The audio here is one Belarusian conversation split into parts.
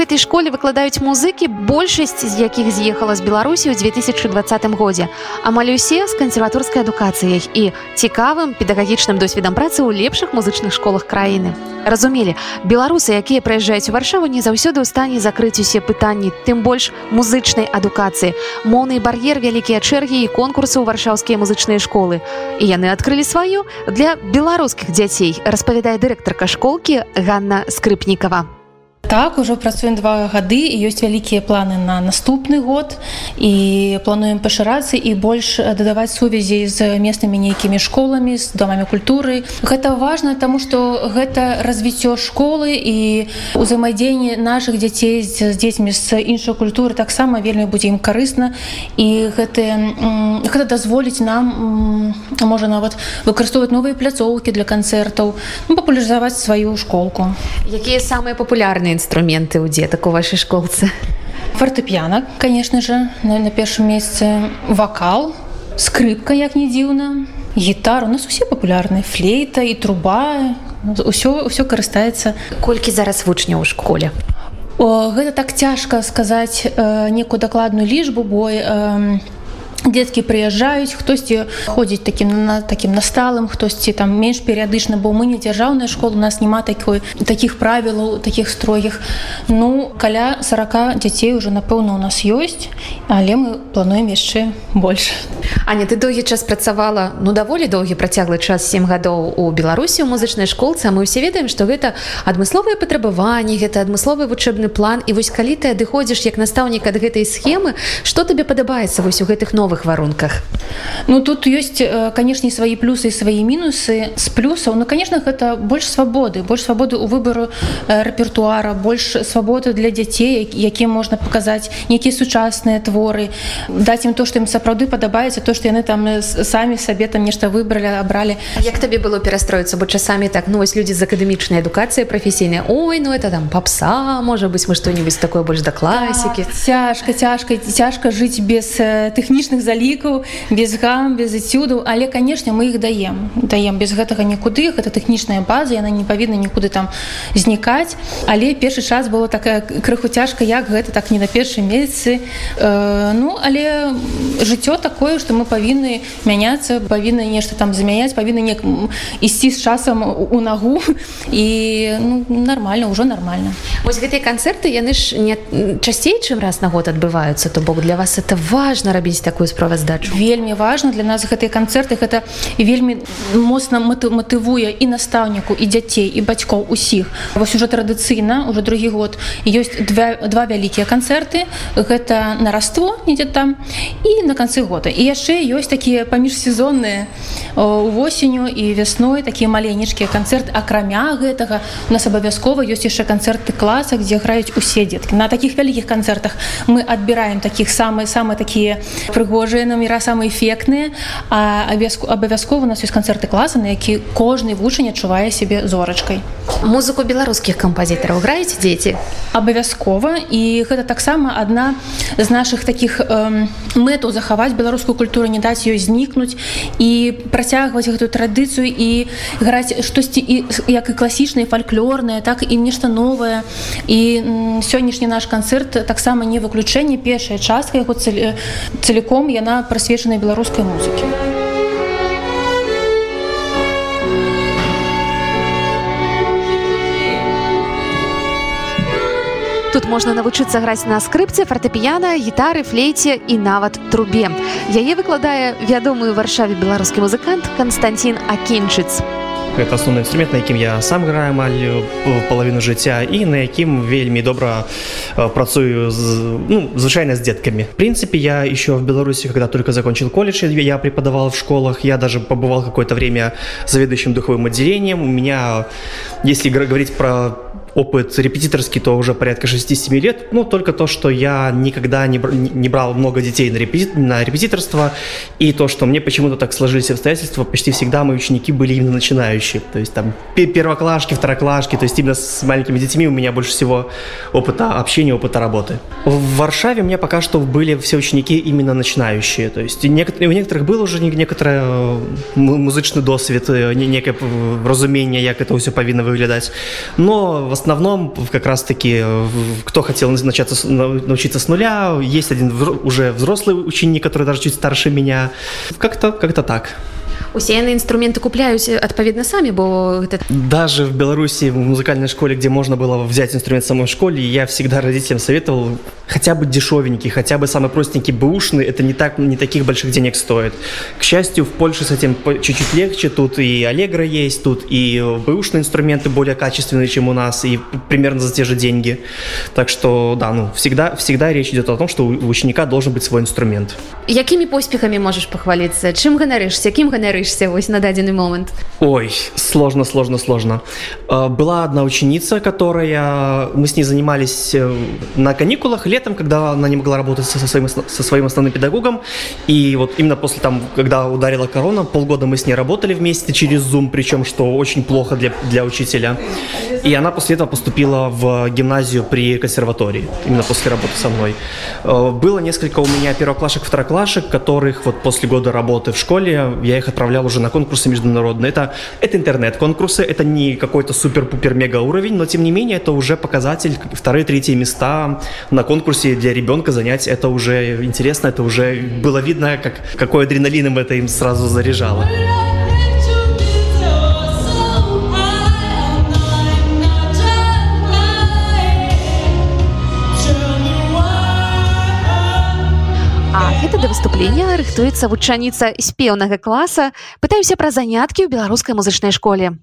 Гэтай школе выкладаюць музыкі, большасць з якіх з'ехала з Беларусі ў 2020 годзе. Амаль усе з кансерваторскай адукацыяй і цікавым педагагічным досведам працы ў лепшых музычных школах краіны. Разумелі, беларусы, якія прыязджаюць у варшаву, не заўсёды ў стане закрыць усе пытанні, тым больш музычнай адукацыі. Моўны бар'ер вялікія чэргі і конкурсы ў варшаўскія музычныя школы. І яны адкрылі сваю для беларускіх дзяцей, распавядае дырэктарка школкі Ганна Скрыпнікова. Так ужо працуем два гады і ёсць вялікія планы на наступны год і плануем пашырацца і больш дадаваць сувязі з местнымі нейкімі школамі з домамі культуры. Гэта важна, таму што гэта развіццё школы і ўзаемадзеянне нашых дзяцей з дзецьмі з іншай культуры таксама вельмі будзе ім карысна і гэты, гэта дазволіць нам можа нават выкарыстоўваць новыя пляцоўкі для канцэртаў, ну, папулярызаваць сваю школку. Якія самыя папулярныя інструменты ў дзетак у вашай школцы? Фортэп'яна конечно же на, на першым месцы вакал скрыпка як не дзіўна гітар у нас усе папулярныя флейта і труба. Ўсё ўсё карыстаецца колькі зараз вучняў у школе? О, гэта так цяжка сказаць э, некую дакладную лічбу бой э, Дзеткі прыязджаюць, хтосьці ходзіць такім на такім насталым, хтосьці там менш перыядычна, бо мы не дзяржаўная школа, у нас няма такой такіх правілаў, такіх строгіх. Ну каля 40 дзяцей уже напэўна у нас ёсць, але мы плануем яшчэ больш. Аня ты доўгі час працавала ну даволі доўгі працяглы час сем гадоў у Беларусі у музычнай школцы, мы ўсе ведаем, што гэта адмысловыя патрабаванні, гэта адмысловы вучэбны план і вось калі ты адыходзіш як настаўнік ад гэтай схемы, што табе падабаецца вось у гэтых новых новых варунках ну тут есть канешне свои плюсы і свои мінусы с плюсаў ну конечно гэта больш свабоды больш свабоды у выбору рэпертуара больш свабоды для дзяцей якім можна показаць нейкія сучасныя творы даць ім то что ім сапраўды падабаецца то что яны там самі сабе там нешта выбралі абралі як табе было перастроіцца бо часамі так ну вось людзі з акадэмічнай адукацыі прафесійнай Ой ну это там попса можа быть мы что-нибудь такое больш да класікі так, цяжка цяжка цяжка жыць без тэхнічных залікаў без гам без эцюдаў але канешне мы іх даем. Даем без гэтага нікуды гэта тэхнічная база яна не павінна нікуды там знікаць. Але першы час было такая крыху цяжка як гэта так не на першым месяцы э, ну але жыццё такое что мы павінны мяняцца павінны нешта там замяняць павінны не ісці з часам у нагу. І ну, нормально ўжо нормально ось гэтыя канцэрты яны ж не часцей чым раз на год адбываюцца то бок для вас это важно рабіць такую справаздачу. Вельмі важно для нас гэтыя канцэрты. Гэта вельмі моцна матывуе і настаўніку і дзяцей і бацькоў усіх. Вось уже традыцыйна уже другі год ёсць два, два вялікія канцэрты. Гэта нараство недзе там і на канцы года. І яшчэ ёсць такія паміжсезонныя восенню і вясной такія маленечкія канцэрт акрамя гэтага. У нас абавязкова ёсць яшчэ канцэрты класа дзе граюць усе дзеткі. На такіх вялікіх канцэртах мы адбіраем такіх самыя самыя такія прыгожыя номера самыя эфектныя абавязкова у нас ёсць канцэрты класа на які кожны вучань адчувае сябе зорачкай. Музыку беларускіх кампазітараў граеце дзеці? Абавязкова і гэта таксама адна з наших таких э, мэтаў захаваць беларускую культуру не даць ёй знікнуць і працягваць гэтую традыцыю і граць штосьці і як і класічныя фальклорныя так і нешта новае. І сённяшні наш канцэрт таксама не выключэнне першая частка яго целиком яна прасвечана беларускай музыкі. Тут можна навучыцца граць на скрыпце, фартэпіяна, гітары, флейце і нават трубе. Яе выкладае вядомы ў варшаве беларускі музыкант Канстантин Акінчыц гэта асноўны інструмент на якім я сам граю амаль палавіну жыцця і на якім вельмі добра працую з ну, звычайна з детками в принципе я еще в беларуси когда только закончил колледж я преподавал в школах я даже побывал какое-то время заведующим духовым отделением у меня если говорить про опыт репетиторский, то уже порядка 6-7 лет. Ну, только то, что я никогда не, не брал много детей на, репети, на репетиторство, и то, что мне почему-то так сложились обстоятельства, почти всегда мои ученики были именно начинающие. То есть там первоклашки, второклашки, то есть именно с маленькими детьми у меня больше всего опыта общения, опыта работы. В Варшаве у меня пока что были все ученики именно начинающие. То есть у некоторых был уже некоторый э, музычный досвід, э, некое разумение, как это все повинно выглядать. Но в основном как раз-таки э, кто хотел начаться, научиться с нуля, есть один уже взрослый ученик, который даже чуть старше меня. Как-то как так. усе яны інструменты купляюць адпаведна самі бо гэта... даже в беларуси в музыкальной школе где можно было взять инструмент в самой школе я всегда родителям советовал хотя бы дешевенький хотя бы самый простенький бэушный это не так не таких больших денег стоит к счастью в польше с этим чуть-чуть легче тут и аллегра есть тут и бэушные инструменты более качественные чем у нас и примерно за те же деньги так что да ну всегда всегда речь идет о том что у ученика должен быть свой инструмент якімі поспехами можешь похвалиться чым ганарышься кім ганарышься ганарышся вось на дадзены момент ой сложно сложно сложно а, была одна ученица которая мы с ней занимались э, на каникулах летом когда она не могла работать со своим со своим основным педагогом. И вот именно после там когда ударила корона полгода мы с ней работали вместе через zoom причем что очень плохо для для учителя и она после этого поступила в гимназию при консерватории именно после работы со мной э, было несколько у меня первоклашек второклашек которых вот после года работы в школе я их отправлял уже на конкурсы международные. Это, это интернет-конкурсы, это не какой-то супер-пупер-мега уровень, но тем не менее это уже показатель, вторые, третьи места на конкурсе для ребенка занять, это уже интересно, это уже было видно, как, какой адреналин им это им сразу заряжало. да выступлення рыхтуецца вучаніца спеўнага класа пытаюся пра заняткі ў беларускай музычнай школе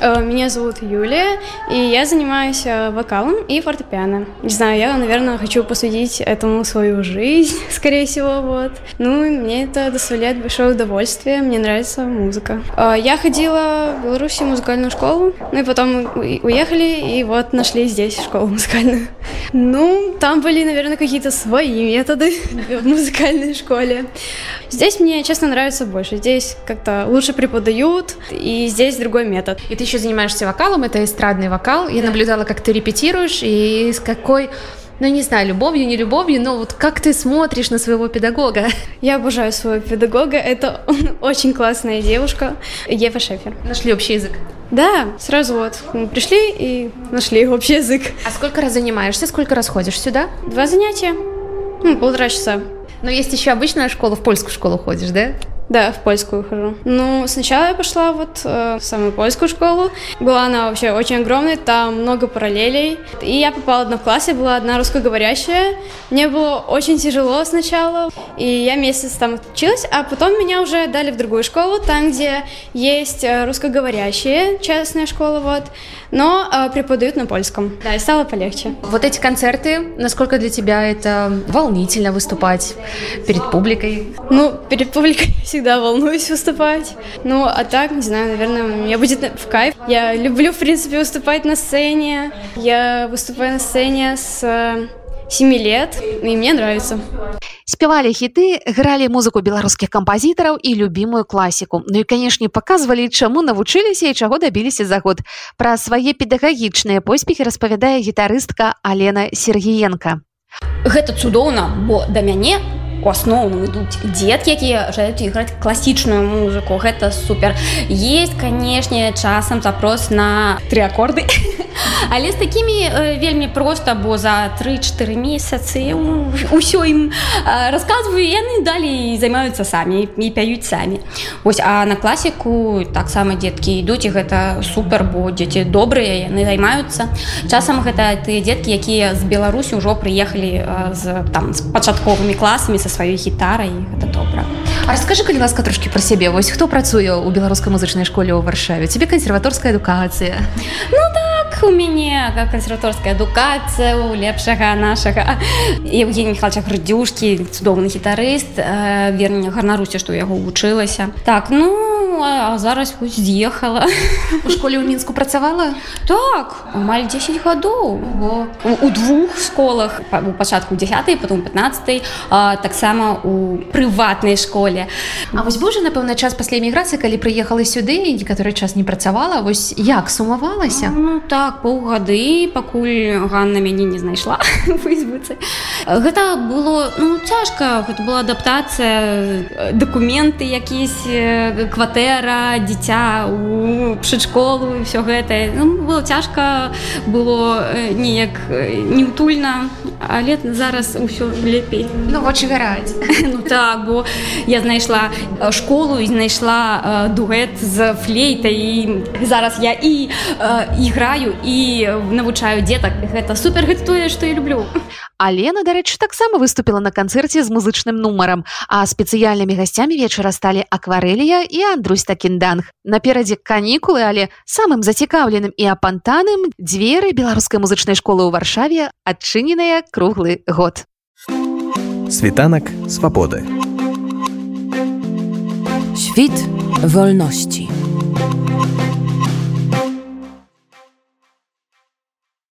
Э, меня зовут Юлия, и я занимаюсь э, вокалом и фортепиано. Не знаю, я, наверное, хочу посвятить этому свою жизнь, скорее всего, вот. Ну, и мне это доставляет большое удовольствие, мне нравится музыка. Э, я ходила в Беларуси в музыкальную школу, ну и потом уехали, и вот нашли здесь школу музыкальную. Ну, там были, наверное, какие-то свои методы в музыкальной школе. Здесь мне, честно, нравится больше. Здесь как-то лучше преподают, и здесь другой метод. И ты еще занимаешься вокалом, это эстрадный вокал. Я наблюдала, как ты репетируешь, и с какой ну, не знаю, любовью, не любовью, но вот как ты смотришь на своего педагога? Я обожаю своего педагога, это очень классная девушка, Ева Шефер. Нашли общий язык? Да, сразу вот мы пришли и нашли общий язык. А сколько раз занимаешься, сколько раз ходишь сюда? Два занятия, ну, полтора часа. Но есть еще обычная школа, в польскую школу ходишь, да? Да, в польскую хожу. Ну, сначала я пошла вот э, в самую польскую школу. Была она вообще очень огромная, там много параллелей. И я попала одна в классе, была одна русскоговорящая. Мне было очень тяжело сначала, и я месяц там училась, а потом меня уже дали в другую школу, там, где есть э, русскоговорящие, частная школа, вот, но э, преподают на польском. Да, и стало полегче. Вот эти концерты, насколько для тебя это волнительно выступать перед публикой? Ну, перед публикой всегда волнуюсь выступать. Ну, а так, не знаю, наверное, мне будет в кайф. Я люблю, в принципе, выступать на сцене. Я выступаю на сцене с 7 лет, и мне нравится. Спявалі хіты, гралі музыку беларускіх кампазітараў і любімую класіку. Ну і, канешне, паказвалі, чаму навучыліся і чаго дабіліся за год. Пра свае педагагічныя поспехі распавядае гітарыстка Алена Сергіенко. Гэта цудоўна, бо да мяне у асноўным ідуць дзеткі якія жаюць іграць класічную музыку. Гэта супер. Есть канешне часам запрос на три аккорды але з такімі вельмі проста бо за 3-4 месяцы ўсё ім расказваю яны далей займаюцца самі і пяюць самі. Ось а на класіку таксама дзеткі ідуць і гэта супер бо дзеці добрыя яны займаюцца. Часам гэта тыя дзеткі якія з беларусі ўжо прыехалі з там з пачатковымі класамі са сваёй гітарай гэта добра. Расскажы калі ласка трошки про сябе. Вось хто працуе у беларускай музычнай школе ў варшаве? Тебе кансерваторская адукацыя. Ну у мяне кансерваторская адукацыя у лепшага нашага. Евгений михайловича градзюшкі цудоўны гітарыст верня гарнаруся што яго вучылася так ну думала а зараз хоць з'ехала у школе ў мінску працавала? Так амаль 10 гадоў у, двух школах? У пачатку 10 потом 15 таксама у прыватнай школе. А вось божа напэўна час пасля эміграцыі калі прыехала сюды некаторы час не працавала вось як сумавалася? Ну, так паўгады пакуль Ганна мяне не знайшла фейсбуцы. Гэта было ну цяжка гэта была адаптацыя дакументы якісь кватэра дзіця у пшчолу все гэта ну, было цяжка было неяк неутульна але зараз усё лепей. Ну вочы гараць ну так бо я знайшла школу і знайшла дуэт з флейтай. І зараз я і іграю і навучаю дзетак. Гэта супер гэта тое што я люблю Алена дарэчы таксама выступила на канцэрце з музычным нумарам а спецыяльнымі гасцямі вечара сталі акварэлія і Андрусь такінданг наперадзе канікулы але самым зацікаўленым і апантаным дзверы беларускай музычнай школы ў варшаве адчыненыя круглы год. Світанак свабоды. Świt wolności.